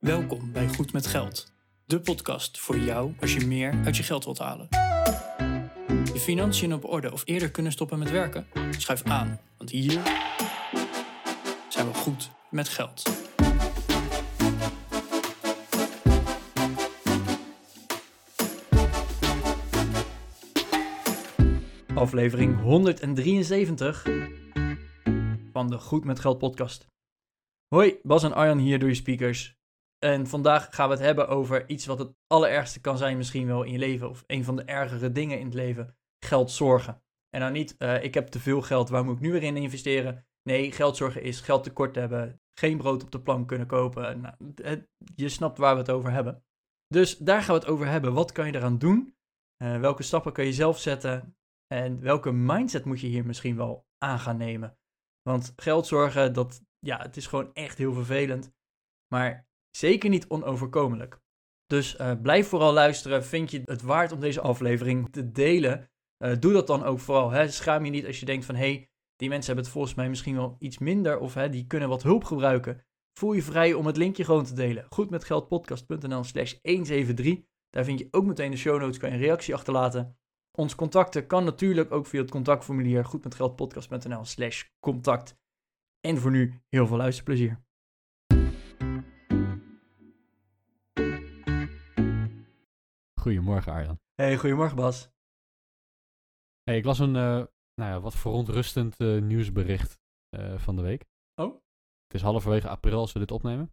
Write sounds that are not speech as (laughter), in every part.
Welkom bij Goed met Geld, de podcast voor jou als je meer uit je geld wilt halen. Je financiën op orde of eerder kunnen stoppen met werken? Schuif aan, want hier zijn we goed met geld. Aflevering 173 van de Goed met Geld podcast. Hoi, Bas en Arjan hier door je speakers. En vandaag gaan we het hebben over iets wat het allerergste kan zijn misschien wel in je leven. Of een van de ergere dingen in het leven. Geld zorgen. En dan niet, uh, ik heb te veel geld, waar moet ik nu weer in investeren? Nee, geld zorgen is geld tekort hebben. Geen brood op de plank kunnen kopen. Nou, je snapt waar we het over hebben. Dus daar gaan we het over hebben. Wat kan je eraan doen? Uh, welke stappen kan je zelf zetten? En welke mindset moet je hier misschien wel aan gaan nemen? Want geld zorgen, dat, ja, het is gewoon echt heel vervelend. Maar zeker niet onoverkomelijk. Dus uh, blijf vooral luisteren. Vind je het waard om deze aflevering te delen? Uh, doe dat dan ook vooral. Hè? Schaam je niet als je denkt van... hé, hey, die mensen hebben het volgens mij misschien wel iets minder... of hè, die kunnen wat hulp gebruiken. Voel je vrij om het linkje gewoon te delen. Goedmetgeldpodcast.nl slash 173. Daar vind je ook meteen de show notes. Kan je een reactie achterlaten. Ons contacten kan natuurlijk ook via het contactformulier goedmetgeldpodcast.nl slash contact. En voor nu heel veel luisterplezier. Goedemorgen Arjan. Hey, goedemorgen Bas. Hey, ik las een uh, nou ja, wat verontrustend uh, nieuwsbericht uh, van de week. Oh? Het is halverwege april als we dit opnemen.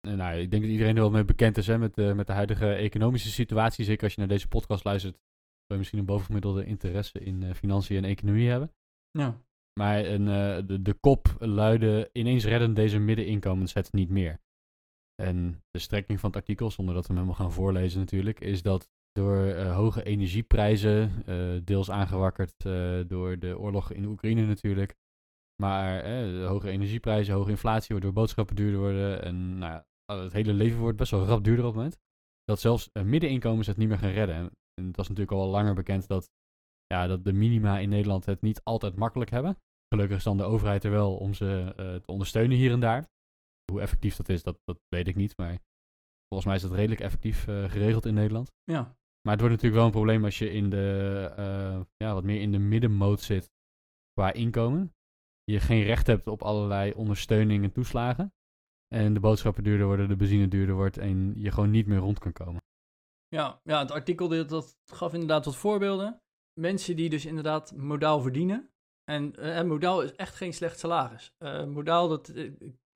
En, nou, ik denk dat iedereen er wel mee bekend is hè, met, de, met de huidige economische situatie. Zeker als je naar deze podcast luistert, zou je misschien een bovengemiddelde interesse in financiën en economie hebben. Ja. Maar een, de, de kop luidde, ineens redden deze middeninkomens het niet meer. En de strekking van het artikel, zonder dat we hem helemaal gaan voorlezen natuurlijk, is dat door uh, hoge energieprijzen, uh, deels aangewakkerd uh, door de oorlog in Oekraïne natuurlijk, maar hoge energieprijzen, hoge inflatie, waardoor boodschappen duurder worden en nou het hele leven wordt best wel rap duurder op het moment, dat zelfs middeninkomens het niet meer gaan redden. En, het was natuurlijk al langer bekend dat, ja, dat de minima in Nederland het niet altijd makkelijk hebben. Gelukkig is dan de overheid er wel om ze te ondersteunen hier en daar. Hoe effectief dat is, dat, dat weet ik niet. Maar volgens mij is dat redelijk effectief uh, geregeld in Nederland. Ja. Maar het wordt natuurlijk wel een probleem als je in de, uh, ja, wat meer in de middenmoot zit qua inkomen. Je geen recht hebt op allerlei ondersteuning en toeslagen. En de boodschappen duurder worden, de benzine duurder wordt en je gewoon niet meer rond kan komen. Ja, ja het artikel dat, dat gaf inderdaad wat voorbeelden. Mensen die dus inderdaad modaal verdienen. En uh, modaal is echt geen slecht salaris. Uh, modaal, dat,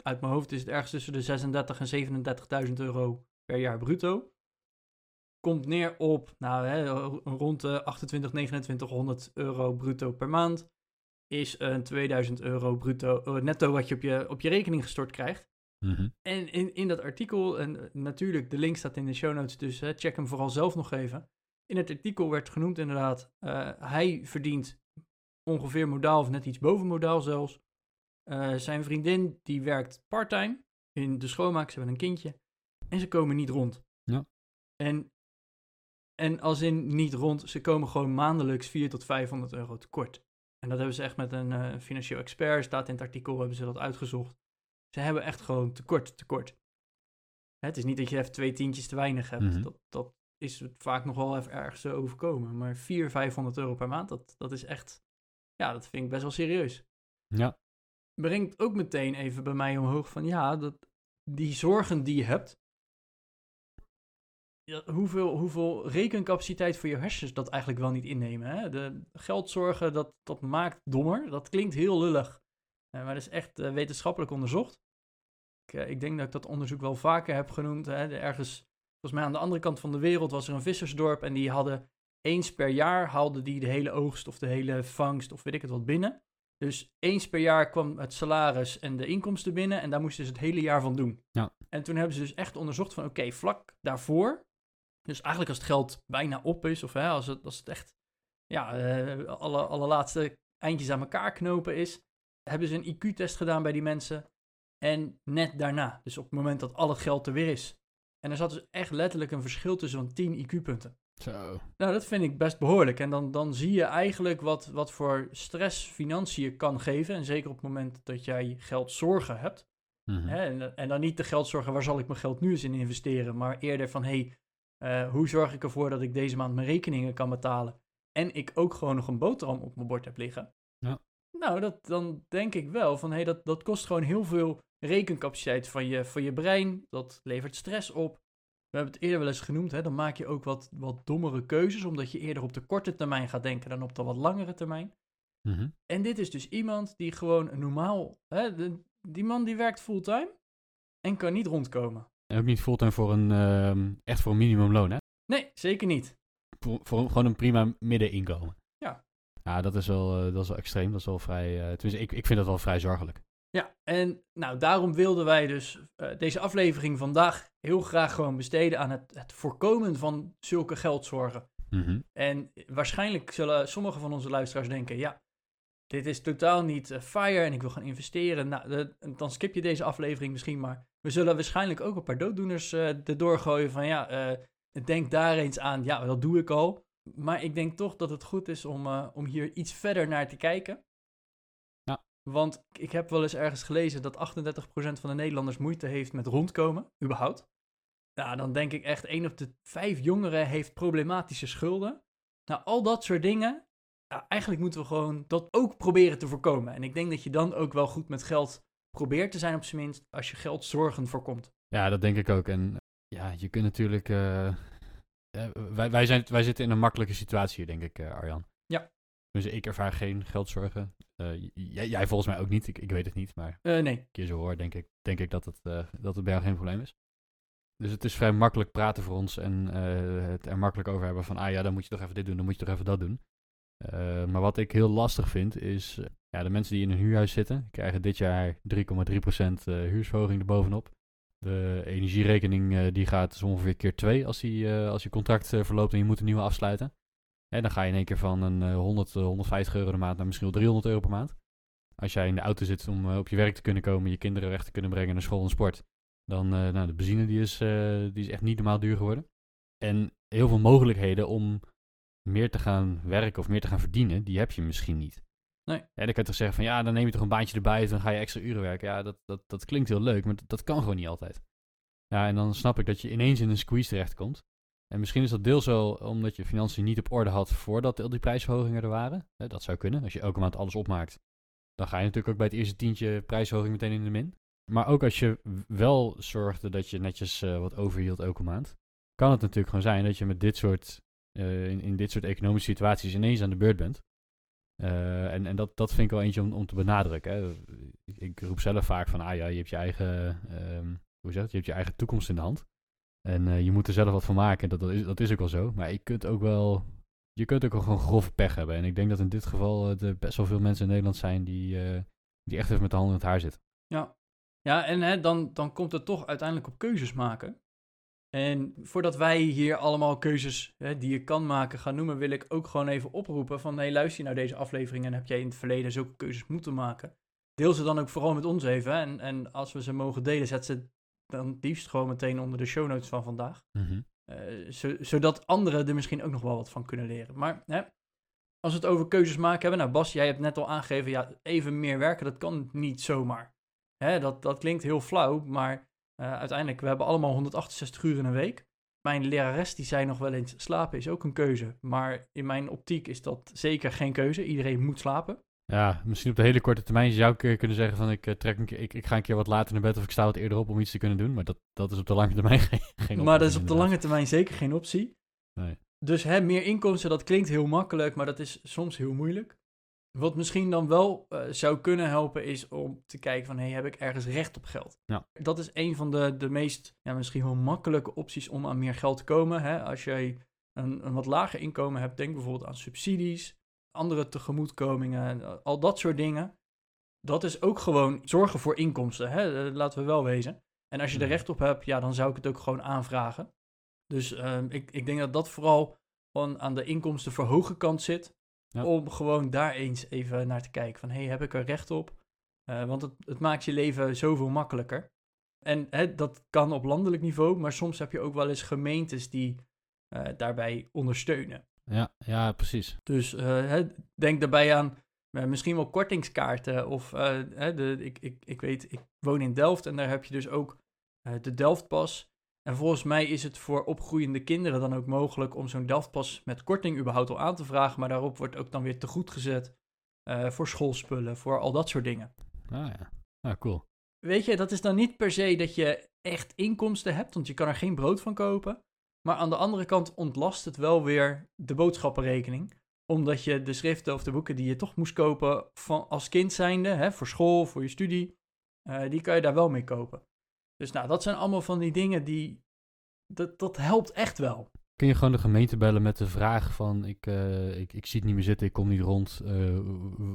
uit mijn hoofd is het ergens tussen de 36.000 en 37.000 euro per jaar bruto. Komt neer op nou, hè, rond de 28, 2900 euro bruto per maand. Is een 2000 euro bruto, uh, netto wat je op, je op je rekening gestort krijgt. Mm -hmm. En in, in dat artikel, en natuurlijk de link staat in de show notes, dus hè, check hem vooral zelf nog even. In het artikel werd genoemd inderdaad, uh, hij verdient ongeveer modaal of net iets boven modaal zelfs. Uh, zijn vriendin die werkt parttime in de schoonmaak, ze hebben een kindje. En ze komen niet rond. Ja. En, en als in niet rond, ze komen gewoon maandelijks 400 tot 500 euro tekort. En dat hebben ze echt met een uh, financieel expert, staat in het artikel, hebben ze dat uitgezocht. Ze hebben echt gewoon tekort, tekort. Het is niet dat je even twee tientjes te weinig hebt. Mhm. Dat, dat is vaak nog wel even ergens overkomen. Maar 400, 500 euro per maand, dat, dat is echt, ja, dat vind ik best wel serieus. Ja, brengt ook meteen even bij mij omhoog van ja, dat, die zorgen die je hebt, hoeveel, hoeveel rekencapaciteit voor je hersens dat eigenlijk wel niet innemen. Hè? De geldzorgen, dat, dat maakt dommer. Dat klinkt heel lullig, uh, maar dat is echt uh, wetenschappelijk onderzocht. Ik, uh, ik, denk dat ik dat onderzoek wel vaker heb genoemd. Hè? Ergens, volgens mij aan de andere kant van de wereld was er een vissersdorp en die hadden eens per jaar haalden die de hele oogst of de hele vangst of weet ik het wat binnen. Dus eens per jaar kwam het salaris en de inkomsten binnen en daar moesten ze het hele jaar van doen. Ja. En toen hebben ze dus echt onderzocht van oké, okay, vlak daarvoor, dus eigenlijk als het geld bijna op is of hè, als, het, als het echt ja, uh, alle, allerlaatste eindjes aan elkaar knopen is, hebben ze een IQ-test gedaan bij die mensen en net daarna, dus op het moment dat al het geld er weer is. En er zat dus echt letterlijk een verschil tussen van 10 IQ-punten. Zo. Nou, dat vind ik best behoorlijk. En dan, dan zie je eigenlijk wat, wat voor stress financiën kan geven. En zeker op het moment dat jij geldzorgen hebt. Mhm. Hè? En, en dan niet de geldzorgen, waar zal ik mijn geld nu eens in investeren? Maar eerder van, hé, hey, eh, hoe zorg ik ervoor dat ik deze maand mijn rekeningen kan betalen? En ik ook gewoon nog een boterham op mijn bord heb liggen. Ja. Nou, dat, dan denk ik wel van, hé, hey, dat, dat kost gewoon heel veel rekencapaciteit van je, van je brein. Dat levert stress op. We hebben het eerder wel eens genoemd, hè? dan maak je ook wat, wat dommere keuzes, omdat je eerder op de korte termijn gaat denken dan op de wat langere termijn. Mhm. En dit is dus iemand die gewoon normaal, hè, de- die man die werkt fulltime en kan niet rondkomen. En ook niet fulltime voor een, ehm, echt voor een minimumloon, hè? Nee, zeker niet. Voor, voor gewoon een prima middeninkomen. Ja. Ja, dat is wel, eh, dat is wel extreem. Dat is wel vrij, eh, tenminste, ik, ik vind dat wel vrij zorgelijk. Ja, en nou, daarom wilden wij dus eh, deze aflevering vandaag heel graag gewoon besteden aan het, het voorkomen van zulke geldzorgen. Mhm. En waarschijnlijk zullen sommige van onze luisteraars denken, ja, dit is totaal niet eh, fire en ik wil gaan investeren. Nou, de- dan skip je deze aflevering misschien maar. We zullen waarschijnlijk ook een paar dooddoeners eh erdoor gooien van, ja, denk daar eens aan. Ja, dat doe ik al. Maar ik denk toch dat het goed is om, om hier iets verder naar te kijken. Want ik heb wel eens ergens gelezen dat 38% van de Nederlanders moeite heeft met rondkomen, überhaupt. Nou, dan denk ik echt, één op de vijf jongeren heeft problematische schulden. Nou, al dat soort dingen. Eigenlijk moeten we gewoon dat ook proberen te voorkomen. En ik denk dat je dan ook wel goed met geld probeert te zijn, op zijn minst, als je geldzorgen voorkomt. Ja, dat denk ik ook. En ja, je kunt natuurlijk... eh, eh, wij, wij, zijn, wij zitten in een makkelijke situatie hier, denk ik, eh, Arjan. Dus ik ervaar geen geldzorgen. J- jij, jij volgens mij ook niet. Ik, ik weet het niet, maar Eh, nee, een keer zo hoor, denk ik, denk ik dat, het, eh, dat het bij jou geen probleem is. Dus het is vrij makkelijk praten voor ons en het er makkelijk over hebben van, ah ja, dan moet je toch even dit doen, dan moet je toch even dat doen. Maar wat ik heel lastig vind is, ja, de mensen die in een huurhuis zitten, krijgen dit jaar 3,3% eh huursverhoging erbovenop. De energierekening die gaat zo ongeveer keer 2 als, die, als je contract verloopt en je moet een nieuwe afsluiten. En dan ga je in één keer van een eh, 100, eh, 150 euro de maand naar misschien wel 300 euro per maand. Als jij in de auto zit om eh, op je werk te kunnen komen, je kinderen weg te kunnen brengen naar school en sport, dan nou, de benzine die is, die is echt niet normaal duur geworden. En heel veel mogelijkheden om meer te gaan werken of meer te gaan verdienen, die heb je misschien niet. Nee. En dan kan je toch zeggen van ja, dan neem je toch een baantje erbij, dan ga je extra uren werken. Ja, dat, dat, dat klinkt heel leuk, maar dat, dat kan gewoon niet altijd. Ja, en dan snap ik dat je ineens in een squeeze terechtkomt. En misschien is dat deels zo omdat je financiën niet op orde had voordat al die prijsverhogingen er waren. Dat zou kunnen. Als je elke maand alles opmaakt, dan ga je natuurlijk ook bij het eerste tientje prijsverhoging meteen in de min. Maar ook als je wel zorgde dat je netjes uh, wat overhield elke maand, kan het natuurlijk gewoon zijn dat je met dit soort, uh, in, dit soort economische situaties ineens aan de beurt bent. Uh, en en dat, dat vind ik wel eentje om, om te benadrukken. Ik, roep zelf vaak van, ah ja, je hebt je eigen, um, hoe zeg het, je hebt je eigen toekomst in de hand. En uh, je moet er zelf wat van maken. Dat, dat, is, dat is ook wel zo. Maar je kunt ook wel, je kunt ook wel gewoon grove pech hebben. En ik denk dat in dit geval er best wel veel mensen in Nederland zijn die, uh, die echt even met de handen in het haar zitten. Ja, ja en hè, dan, dan komt het toch uiteindelijk op keuzes maken. En voordat wij hier allemaal keuzes hè, die je kan maken gaan noemen, wil ik ook gewoon even oproepen van, hey, luister je naar deze aflevering en heb jij in het verleden zulke keuzes moeten maken? Deel ze dan ook vooral met ons even. En, en als we ze mogen delen, zet ze dan liefst gewoon meteen onder de show notes van vandaag. Mm -hmm. uh, zo, zodat anderen er misschien ook nog wel wat van kunnen leren. Maar hè, als we het over keuzes maken hebben, nou Bas, jij hebt net al aangegeven, ja, even meer werken, dat kan niet zomaar. Hè, dat, dat klinkt heel flauw, maar uh, uiteindelijk, we hebben allemaal 168 uur in een week. Mijn lerares die zei nog wel eens, slapen is ook een keuze. Maar in mijn optiek is dat zeker geen keuze. Iedereen moet slapen. Ja, misschien op de hele korte termijn zou ik kunnen zeggen van ik, uh, trek een keer, ik, ik ga een keer wat later naar bed of ik sta wat eerder op om iets te kunnen doen. Maar dat, dat is op de lange termijn (laughs) geen, geen optie. Maar dat is op de lange termijn zeker geen optie. Nee. Dus hè, meer inkomsten, dat klinkt heel makkelijk, maar dat is soms heel moeilijk. Wat misschien dan wel uh, zou kunnen helpen is om te kijken van, hey, heb ik ergens recht op geld? Ja. Dat is een van de, de meest, ja, misschien wel makkelijke opties om aan meer geld te komen. Hè? Als jij een, een wat lager inkomen hebt, denk bijvoorbeeld aan subsidies, andere tegemoetkomingen, al dat soort dingen. Dat is ook gewoon zorgen voor inkomsten, hè? Uh, laten we wel wezen. En als je er recht op hebt, ja, dan zou ik het ook gewoon aanvragen. Dus uh, ik, ik denk dat dat vooral gewoon aan de inkomsten verhogen kant zit. Ja. Om gewoon daar eens even naar te kijken. Van, hey, heb ik er recht op? Uh, want het, het, maakt je leven zoveel makkelijker. En hè, dat kan op landelijk niveau, maar soms heb je ook wel eens gemeentes die uh, daarbij ondersteunen. Ja, ja precies. Dus uh, hè, denk daarbij aan Eh, misschien wel kortingskaarten of eh, de, ik, ik, ik weet, ik woon in Delft en daar heb je dus ook eh, de Delftpas. En volgens mij is het voor opgroeiende kinderen dan ook mogelijk om zo'n Delftpas met korting überhaupt al aan te vragen. Maar daarop wordt ook dan weer te goed gezet eh, voor schoolspullen, voor al dat soort dingen. Ah ja, ah, cool. Weet je, dat is dan niet per se dat je echt inkomsten hebt, want je kan er geen brood van kopen. Maar aan de andere kant ontlast het wel weer de boodschappenrekening. Omdat je de schriften of de boeken die je toch moest kopen van als kind zijnde, hè, voor school, voor je studie, eh, die kan je daar wel mee kopen. Dus nou, dat zijn allemaal van die dingen die, dat, dat helpt echt wel. Kun je gewoon de gemeente bellen met de vraag van ik, eh, ik, ik zie het niet meer zitten, ik kom niet rond, eh,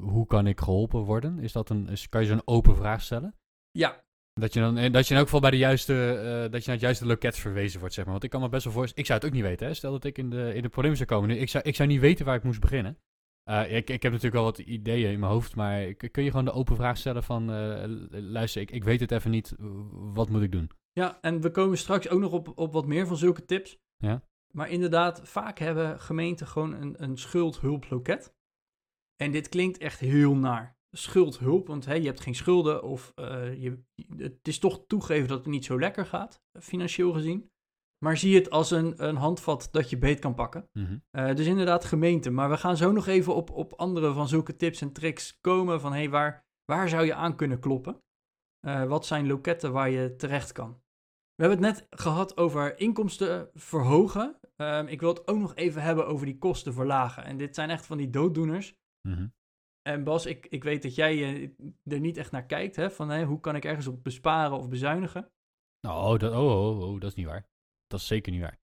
hoe kan ik geholpen worden? Is dat een, is, kan je zo'n open vraag stellen? Ja, Dat je dan eh, dat je in elk geval bij de juiste, eh, dat je naar het juiste loket verwezen wordt, zeg maar. Want ik kan me best wel voorstellen, ik zou het ook niet weten, hè. Stel dat ik in de, in de problemen zou komen nu, ik zou, ik zou niet weten waar ik moest beginnen. Eh, ik, ik heb natuurlijk wel wat ideeën in mijn hoofd, maar kun je gewoon de open vraag stellen van, luister, ik, ik weet het even niet, wat moet ik doen? Ja, en we komen straks ook nog op, op wat meer van zulke tips. Ja. Maar inderdaad, vaak hebben gemeenten gewoon een, een schuldhulploket. En dit klinkt echt heel naar. Schuldhulp, want hè, je hebt geen schulden of eh, je, het is toch toegeven dat het niet zo lekker gaat, financieel gezien. Maar zie het als een, een handvat dat je beet kan pakken. Mhm. Eh, dus inderdaad gemeente. Maar we gaan zo nog even op, op andere van zulke tips en tricks komen. Van hey, waar, waar zou je aan kunnen kloppen? Eh, wat zijn loketten waar je terecht kan? We hebben het net gehad over inkomsten verhogen. Ehm, ik wil het ook nog even hebben over die kosten verlagen. En dit zijn echt van die dooddoeners. Mhm. En Bas, ik, ik weet dat jij eh, er niet echt naar kijkt. Hè? Van hey, hoe kan ik ergens op besparen of bezuinigen? Oh, dat, oh, oh, oh, dat is niet waar. Dat is zeker niet waar.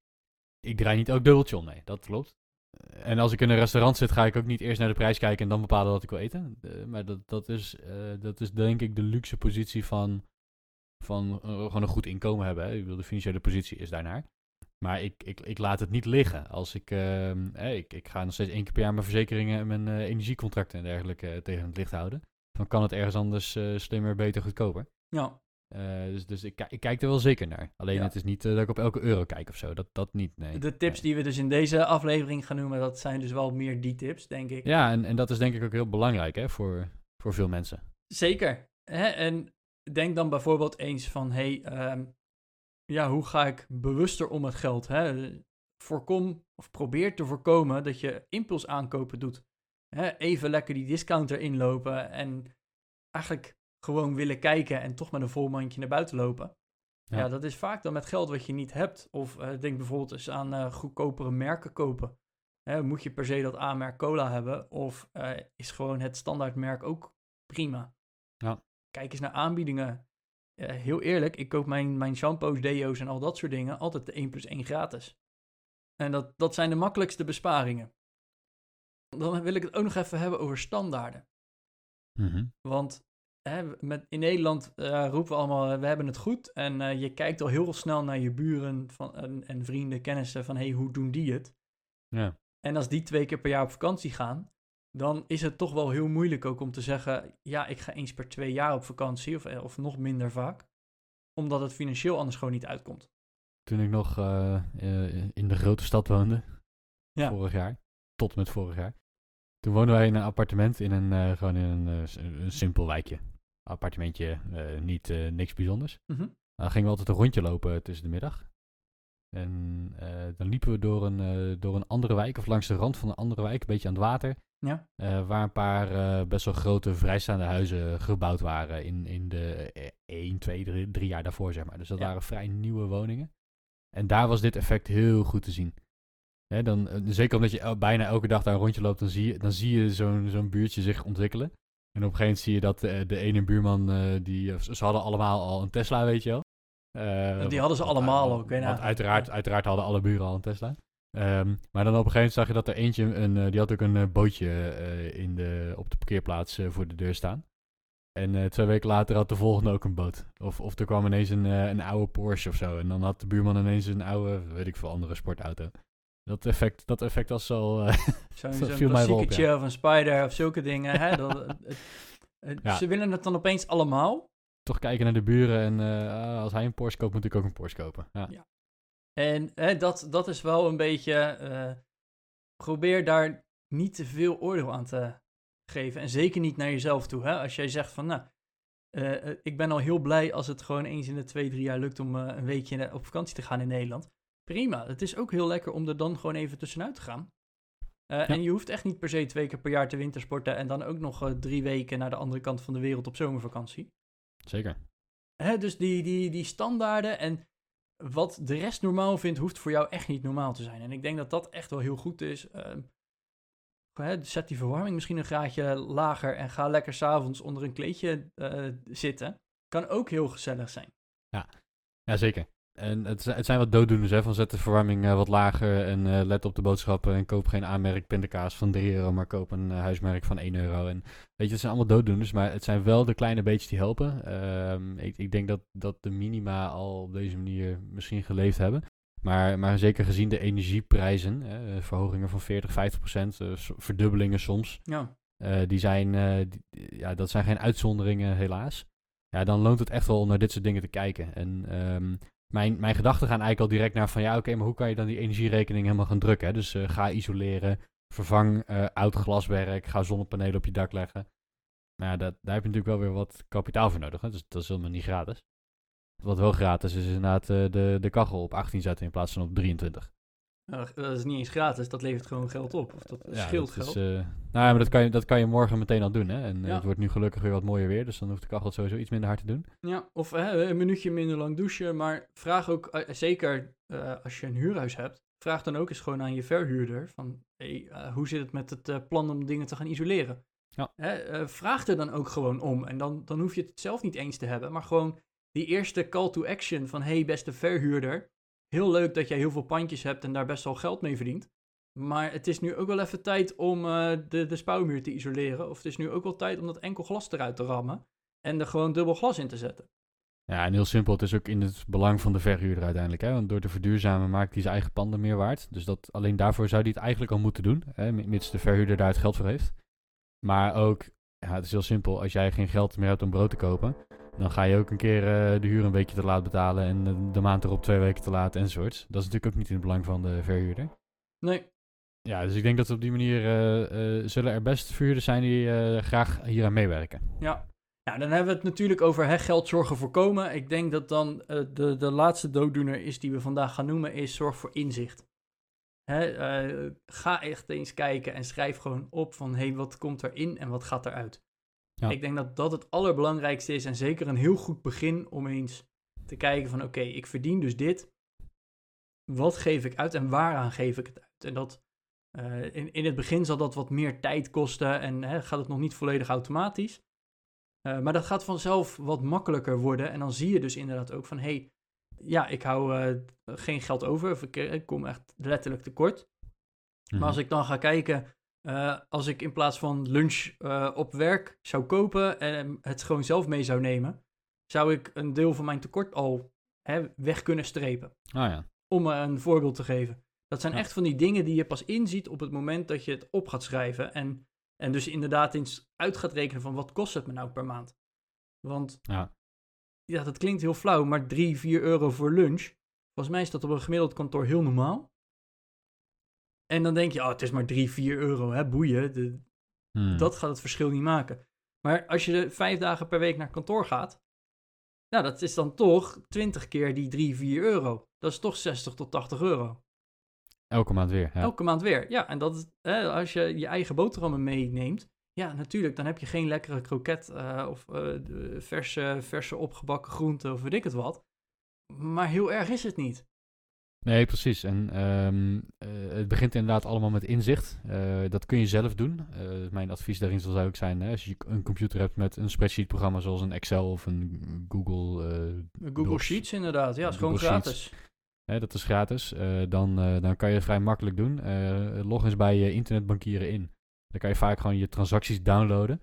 Ik draai niet ook dubbeltje om, nee, dat klopt. Eh, En als ik in een restaurant zit, ga ik ook niet eerst naar de prijs kijken en dan bepalen wat ik wil eten. Eh, maar dat, dat, is, dat is denk ik de luxe positie van, van gewoon een goed inkomen hebben. Hè. De financiële positie is daarnaar. Maar ik, ik, ik laat het niet liggen. Als ik, ehm, eh, ik, ik ga nog steeds één keer per jaar mijn verzekeringen en mijn eh, energiecontracten en dergelijke eh, tegen het licht houden. Dan kan het ergens anders eh, slimmer, beter, goedkoper. Ja, dus dus ik, ik kijk er wel zeker naar. Alleen Ja. het is niet dat ik op elke euro kijk of zo. Dat, dat niet, nee. de tips die we dus in deze aflevering gaan noemen, dat zijn dus wel meer die tips, denk ik. Ja, en, en dat is denk ik ook heel belangrijk hè, voor, voor veel mensen. Zeker. Hè? En denk dan bijvoorbeeld eens van, hey, ehm, ja, hoe ga ik bewuster om het geld? Hè? Voorkom of probeer te voorkomen dat je impuls aankopen doet. Hè? Even lekker die discounter inlopen en eigenlijk gewoon willen kijken en toch met een vol mandje naar buiten lopen. Ja. Ja. dat is vaak dan met geld wat je niet hebt. Of eh, denk bijvoorbeeld eens aan eh, goedkopere merken kopen. Hè, moet je per se dat A-merk cola hebben? Of eh, is gewoon het standaardmerk ook prima? Ja. Kijk eens naar aanbiedingen. Heel eerlijk, ik koop mijn, mijn shampoos, deo's en al dat soort dingen altijd de 1 plus 1 gratis. En dat, dat zijn de makkelijkste besparingen. Dan wil ik het ook nog even hebben over standaarden. Mhm. Want hè, met, in Nederland eh, roepen we allemaal, eh, we hebben het goed. En eh, je kijkt al heel snel naar je buren van, en, en vrienden, kennissen van, hey, hoe doen die het? Ja. En als die twee keer per jaar op vakantie gaan, dan is het toch wel heel moeilijk ook om te zeggen, ja, ik ga eens per twee jaar op vakantie, of, eh, of nog minder vaak. Omdat het financieel anders gewoon niet uitkomt. Toen ik nog eh, eh, in de grote stad woonde, Ja. vorig jaar, tot met vorig jaar. Toen woonden wij in een appartement in een, gewoon in een, een simpel wijkje. Appartementje, niet niks bijzonders. Mhm. Dan gingen we altijd een rondje lopen tussen de middag. En dan liepen we door een, door een andere wijk, of langs de rand van een andere wijk, een beetje aan het water. Ja. eh, waar een paar eh, best wel grote vrijstaande huizen gebouwd waren in, in de eh, 1, 2, 3, drie jaar daarvoor, zeg maar. Dus dat Ja. waren vrij nieuwe woningen. En daar was dit effect heel goed te zien. Hè, dan, eh, zeker omdat je bijna elke dag daar een rondje loopt, dan zie je, dan zie je zo'n zo'n buurtje zich ontwikkelen. En op een gegeven moment zie je dat de, de ene buurman, die, ze hadden allemaal al een Tesla, weet je wel. Die hadden ze allemaal ook, weet je Want uiteraard, uiteraard hadden alle buren al een Tesla. Ehm, maar dan op een gegeven moment zag je dat er eentje, een, eh, die had ook een eh, bootje eh, in de, op de parkeerplaats voor de deur staan. En twee weken later had de volgende ook een boot. Of, of er kwam ineens een, een oude Porsche of zo. En dan had de buurman ineens een oude, weet ik veel, andere sportauto. Dat effect, dat effect was al... Zo'n (laughs) op, klassieketje of een spider of zulke dingen. Hè? Dat, (laughs) het- het- Ja. Ze willen het dan opeens allemaal. toch kijken naar de buren en ah, als hij een Porsche koopt, moet ik ook een Porsche kopen. Ja. Ja. En hè, dat, dat is wel een beetje. eh, probeer daar niet te veel oordeel aan te geven. En zeker niet naar jezelf toe. Hè? Als jij zegt van, nou, eh, eh, ik ben al heel blij als het gewoon eens in de twee, drie jaar lukt om een weekje op vakantie te gaan in Nederland. Prima. Het is ook heel lekker om er dan gewoon even tussenuit te gaan. En je hoeft echt niet per se twee keer per jaar te wintersporten en dan ook nog drie weken naar de andere kant van de wereld op zomervakantie. Zeker. Hè, dus die, die, die standaarden en wat de rest normaal vindt, hoeft voor jou echt niet normaal te zijn. En ik denk dat dat echt wel heel goed is. Ehm, zet die verwarming misschien een graadje lager en ga lekker s'avonds onder een kleedje eh, zitten. Kan ook heel gezellig zijn. Ja, zeker. En het, het zijn wat dooddoeners, hè. Van zet de verwarming eh, wat lager en eh, let op de boodschappen en koop geen aanmerk pindakaas van 3 euro, maar koop een eh, huismerk van 1 euro. En weet je, het zijn allemaal dooddoeners, maar het zijn wel de kleine beetjes die helpen. Ehm, ik, ik denk dat, dat de minima al op deze manier misschien geleefd hebben. Maar, maar zeker gezien de energieprijzen, eh, verhogingen van 40, 50 procent, verdubbelingen soms, Ja, die zijn, die- ja, dat zijn geen uitzonderingen, helaas. Ja, dan loont het echt wel om naar dit soort dingen te kijken. En ehm, mijn, mijn gedachten gaan eigenlijk al direct naar van ja, oké, maar hoe kan je dan die energierekening helemaal gaan drukken? Hè? Dus eh, ga isoleren, vervang eh, oud glaswerk, ga zonnepanelen op je dak leggen. Maar ja, dat, daar heb je natuurlijk wel weer wat kapitaal voor nodig. Hè? Dus dat is helemaal niet gratis. Wat wel gratis is, is inderdaad eh, de, de kachel op 18 zetten in plaats van op 23. Eh, dat is niet eens gratis, dat levert gewoon geld op. Of dat Ja, scheelt dat is, geld. eh, nou ja, maar dat kan, je, dat kan je morgen meteen al doen. Hè? En eh, Ja. het wordt nu gelukkig weer wat mooier weer, dus dan hoeft de kachel sowieso iets minder hard te doen. Ja, of hè, een minuutje minder lang douchen. Maar vraag ook, eh, zeker als je een huurhuis hebt, vraag dan ook eens gewoon aan je verhuurder van, hey, hoe zit het met het plan om dingen te gaan isoleren? Ja. Hè, vraag er dan ook gewoon om. En dan, dan hoef je het zelf niet eens te hebben, maar gewoon die eerste call to action van, hey beste verhuurder, heel leuk dat jij heel veel pandjes hebt en daar best wel geld mee verdient. Maar het is nu ook wel even tijd om eh, de, de spouwmuur te isoleren. Of het is nu ook wel tijd om dat enkel glas eruit te rammen. En er gewoon dubbel glas in te zetten. Ja, en heel simpel, het is ook in het belang van de verhuurder uiteindelijk. Hè? Want door te verduurzamen maakt hij zijn eigen panden meer waard. Dus dat, alleen daarvoor zou hij het eigenlijk al moeten doen, hè? mi- mits de verhuurder daar het geld voor heeft. Maar ook, ja, het is heel simpel, als jij geen geld meer hebt om brood te kopen, dan ga je ook een keer eh, de huur een weekje te laat betalen en eh, de maand erop twee weken te laat enzovoorts. Dat is natuurlijk ook niet in het belang van de verhuurder. Nee, Ja, dus ik denk dat op die manier eh, zullen er best verhuurders zijn die graag hieraan meewerken. ja. Ja, dan hebben we het natuurlijk over geld zorgen voorkomen. Ik denk dat dan de, de laatste dooddoener is die we vandaag gaan noemen, is zorg voor inzicht. Hè, ga echt eens kijken en schrijf gewoon op van, hé, hey, wat komt erin en wat gaat eruit? Ja. Ik denk dat dat het allerbelangrijkste is en zeker een heel goed begin om eens te kijken van, oké, ik verdien dus dit. Wat geef ik uit en waaraan geef ik het uit? En dat, eh, in, in het begin zal dat wat meer tijd kosten en hè, gaat het nog niet volledig automatisch. Eh, maar dat gaat vanzelf wat makkelijker worden. En dan zie je dus inderdaad ook van, hé, hey, ja, ik hou eh, geen geld over. Of ik, ik kom echt letterlijk tekort. Maar als ik dan ga kijken, eh, als ik in plaats van lunch eh, op werk zou kopen en het gewoon zelf mee zou nemen, zou ik een deel van mijn tekort al hè, weg kunnen strepen. Ah ja. Om een voorbeeld te geven. Dat zijn Ja. echt van die dingen die je pas inziet op het moment dat je het op gaat schrijven. En, en dus inderdaad eens uit gaat rekenen van wat kost het me nou per maand. Want Ja. ja, dat klinkt heel flauw, maar 3, 4 euro voor lunch. Volgens mij is dat op een gemiddeld kantoor heel normaal. En dan denk je, oh, het is maar 3, 4 euro, hè, boeien. De, Hmm. dat gaat het verschil niet maken. Maar als je vijf dagen per week naar kantoor gaat, nou, dat is dan toch 20 keer die 3, 4 euro. Dat is toch 60 tot 80 euro. Elke maand weer. Ja. Elke maand weer. Ja, en dat hè, als je je eigen boterhammen meeneemt, ja, natuurlijk, dan heb je geen lekkere kroket eh, of eh, verse, verse opgebakken groenten of weet ik het wat. Maar heel erg is het niet. Nee, precies. En ehm, eh, het begint inderdaad allemaal met inzicht. Eh, dat kun je zelf doen. Eh, mijn advies daarin zal zou ook zijn, hè, als je een computer hebt met een spreadsheet-programma zoals een Excel of een Google, Google Docs. Sheets inderdaad, ja, is gewoon gratis. hè, dat is gratis, dan, dan kan je het vrij makkelijk doen. Log eens bij je internetbankieren in. Dan kan je vaak gewoon je transacties downloaden.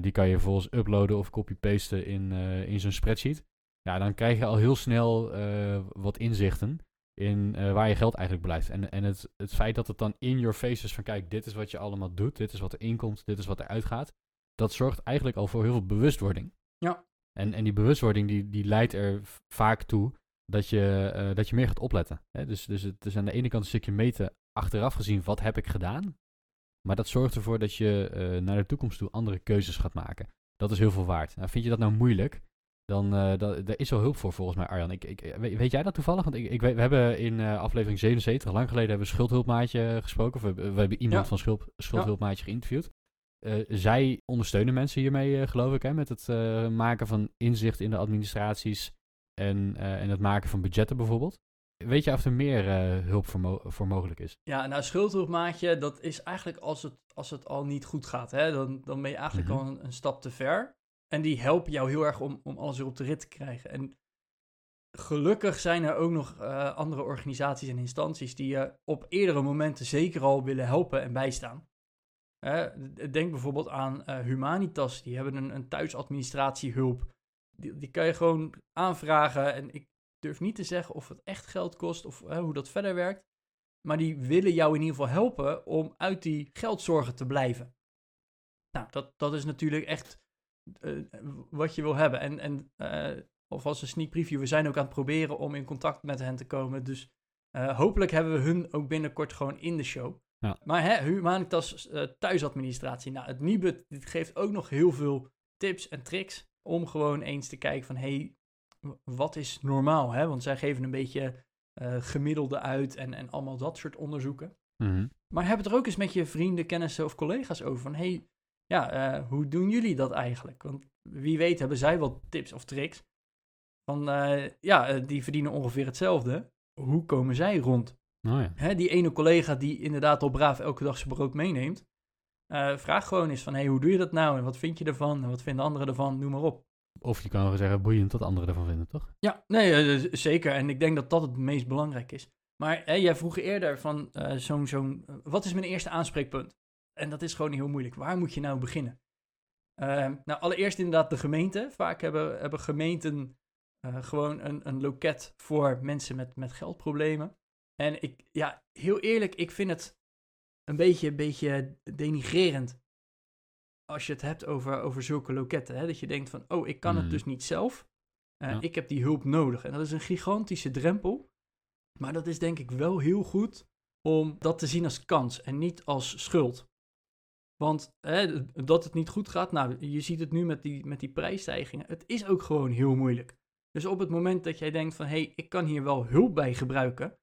Die kan je vervolgens uploaden of copy-pasten in, in zo'n spreadsheet. Ja, dan krijg je al heel snel wat inzichten in eh, waar je geld eigenlijk blijft. En, en het, het feit dat het dan in your face is van kijk, dit is wat je allemaal doet, dit is wat er inkomt, dit is wat er uitgaat. Dat zorgt eigenlijk al voor heel veel bewustwording. Ja. En, en die bewustwording die, die leidt er vaak toe dat je, eh, dat je meer gaat opletten. Hè? Dus, dus het is aan de ene kant een stukje meten achteraf gezien, wat heb ik gedaan? Maar dat zorgt ervoor dat je eh, naar de toekomst toe andere keuzes gaat maken. Dat is heel veel waard. Nou, vind je dat nou moeilijk? Dan uh, dat, daar is wel hulp voor volgens mij, Arjan. Ik, ik, weet, jij dat toevallig? Want ik, ik, we hebben in uh, aflevering 77, lang geleden, hebben we Schuldhulpmaatje gesproken. Of we, we hebben iemand ja. van schuld, Schuldhulpmaatje geïnterviewd. Uh, zij ondersteunen mensen hiermee, geloof ik, hè, met het maken van inzicht in de administraties en, en het maken van budgetten bijvoorbeeld. Weet je of er meer hulp voor, mo voor, mogelijk is? Ja, nou, schuldhulpmaatje, dat is eigenlijk als het, als het al niet goed gaat. Hè? Dan, dan ben je eigenlijk mm -hmm. al een, een stap te ver. En die helpen jou heel erg om, om alles weer op de rit te krijgen. En gelukkig zijn er ook nog uh, andere organisaties en instanties die je op eerdere momenten zeker al willen helpen en bijstaan. Denk bijvoorbeeld aan uh, Humanitas, die hebben een, een thuisadministratiehulp. Die, die kan je gewoon aanvragen en ik durf niet te zeggen of het echt geld kost of hoe dat verder werkt. Maar die willen jou in ieder geval helpen om uit die geldzorgen te blijven. Nou, dat, dat is natuurlijk echt uh, wat je wil hebben. En, en uh, alvast een sneak preview, we zijn ook aan het proberen om in contact met hen te komen. Dus uh, hopelijk hebben we hun ook binnenkort gewoon in de show. Ja. Maar hè, Humanitas thuisadministratie, nou het Nibud dit geeft ook nog heel veel tips en tricks om gewoon eens te kijken van hey, wat is normaal? Hè? Want zij geven een beetje gemiddelde uit en, en allemaal dat soort onderzoeken. Mm -hmm. Maar heb het er ook eens met je vrienden, kennissen of collega's over van hey, ja, uh, hoe doen jullie dat eigenlijk? Want wie weet hebben zij wel tips of tricks. Van, uh, ja, uh, die verdienen ongeveer hetzelfde. Hoe komen zij rond? Oh ja. Hè, die ene collega die inderdaad al braaf elke dag zijn brood meeneemt. vraag gewoon eens van, hey, hoe doe je dat nou? En wat vind je ervan? En wat vinden anderen ervan? Noem maar op. Of je kan wel zeggen, boeiend wat anderen ervan vinden, toch? Ja, nee, zeker. En ik denk dat dat het meest belangrijk is. Maar jij vroeg eerder van zo'n, zo'n, wat is mijn eerste aanspreekpunt? En dat is gewoon heel moeilijk. Waar moet je nou beginnen? Uh, nou, allereerst inderdaad de gemeente. Vaak hebben, hebben gemeenten uh, gewoon een, een loket voor mensen met, met geldproblemen. En ik, ja, heel eerlijk, ik vind het een beetje, een beetje denigrerend. Als je het hebt over, over zulke loketten. Hè? Dat je denkt van, oh, ik kan mm. het dus niet zelf. Uh, ja. Ik heb die hulp nodig. En dat is een gigantische drempel. Maar dat is denk ik wel heel goed om dat te zien als kans en niet als schuld. Want hè, dat het niet goed gaat, nou, je ziet het nu met die, met die prijsstijgingen. Het is ook gewoon heel moeilijk. Dus op het moment dat jij denkt van, hé, hey, ik kan hier wel hulp bij gebruiken,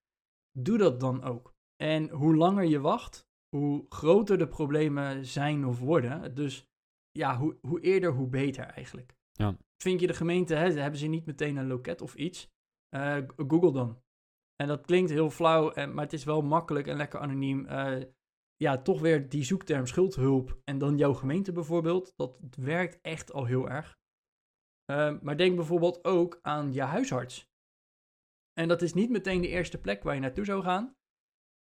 doe dat dan ook. En hoe langer je wacht, hoe groter de problemen zijn of worden. Dus ja, hoe, hoe eerder, hoe beter eigenlijk. Ja. Vind je de gemeente, hè, hebben ze niet meteen een loket of iets? Uh, Google dan. En dat klinkt heel flauw, maar het is wel makkelijk en lekker anoniem. Uh, ja, toch weer die zoekterm schuldhulp en dan jouw gemeente bijvoorbeeld, dat werkt echt al heel erg. Uh, maar denk bijvoorbeeld ook aan je huisarts. En dat is niet meteen de eerste plek waar je naartoe zou gaan.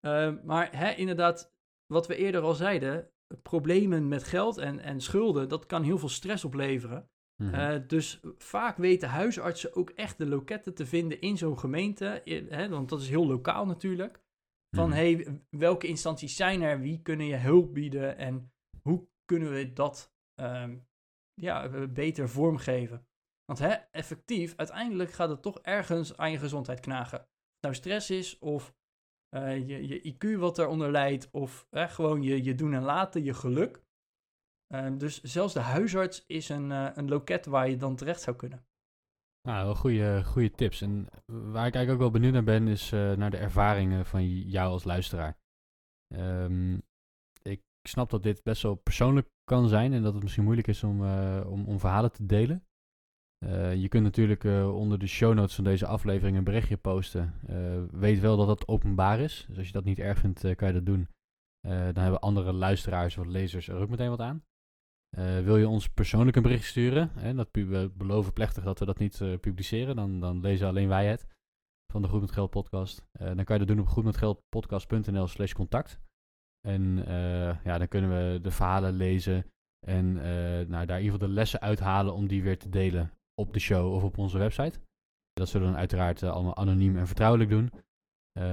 Uh, maar hè, inderdaad, wat we eerder al zeiden, problemen met geld en, en schulden, dat kan heel veel stress opleveren. Mm -hmm. uh, dus vaak weten huisartsen ook echt de loketten te vinden in zo'n gemeente, hè, want dat is heel lokaal natuurlijk. Van mm. hey, welke instanties zijn er? Wie kunnen je hulp bieden? En hoe kunnen we dat um, ja, beter vormgeven? Want hè, effectief, uiteindelijk gaat het toch ergens aan je gezondheid knagen. Nou stress is, of uh, je, je IQ wat eronder leidt, of uh, gewoon je, je doen en laten, je geluk. Uh, dus zelfs de huisarts is een, uh, een loket waar je dan terecht zou kunnen. Nou, goede, goede tips. En waar ik eigenlijk ook wel benieuwd naar ben, is uh, naar de ervaringen van jou als luisteraar. Um, ik snap dat dit best wel persoonlijk kan zijn en dat het misschien moeilijk is om, uh, om, om, verhalen te delen. Uh, je kunt natuurlijk onder de show notes van deze aflevering een berichtje posten. weet wel dat dat openbaar is. Dus als je dat niet erg vindt, kan je dat doen. dan hebben andere luisteraars of lezers er ook meteen wat aan. Uh, wil je ons persoonlijk een bericht sturen? Hè, dat we beloven plechtig dat we dat niet uh, publiceren. Dan, dan lezen alleen wij het van de Goed met Geld podcast. Uh, dan kan je dat doen op goedmetgeldpodcast.nl slash contact. En ja, dan kunnen we de verhalen lezen en nou, daar in ieder geval de lessen uithalen om die weer te delen op de show of op onze website. Dat zullen we dan uiteraard allemaal anoniem en vertrouwelijk doen.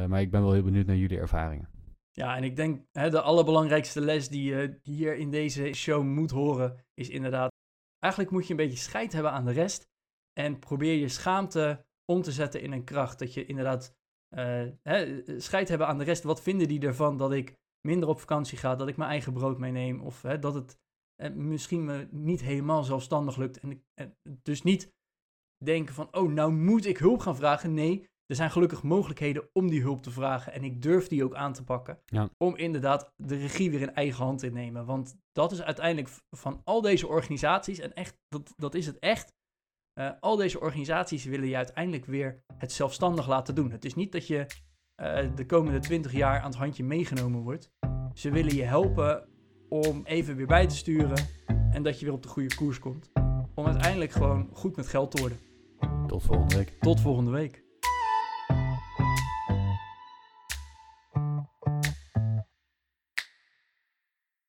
maar ik ben wel heel benieuwd naar jullie ervaringen. Ja, en ik denk hè, de allerbelangrijkste les die je hier in deze show moet horen, is inderdaad, eigenlijk moet je een beetje scheid hebben aan de rest en probeer je schaamte om te zetten in een kracht. Dat je inderdaad uh, hè, scheid hebben aan de rest. Wat vinden die ervan dat ik minder op vakantie ga, dat ik mijn eigen brood meeneem. Of hè, dat het eh, misschien me niet helemaal zelfstandig lukt. En ik, eh, dus niet denken van, oh, nou moet ik hulp gaan vragen. Nee, er zijn gelukkig mogelijkheden om die hulp te vragen. En ik durf die ook aan te pakken. Ja. Om inderdaad de regie weer in eigen hand te nemen. Want dat is uiteindelijk van al deze organisaties, en echt, dat, dat is het echt. eh, al deze organisaties willen je uiteindelijk weer het zelfstandig laten doen. Het is niet dat je eh, de komende 20 jaar aan het handje meegenomen wordt. Ze willen je helpen om even weer bij te sturen en dat je weer op de goede koers komt. Om uiteindelijk gewoon goed met geld te worden. Tot volgende week. Tot volgende week.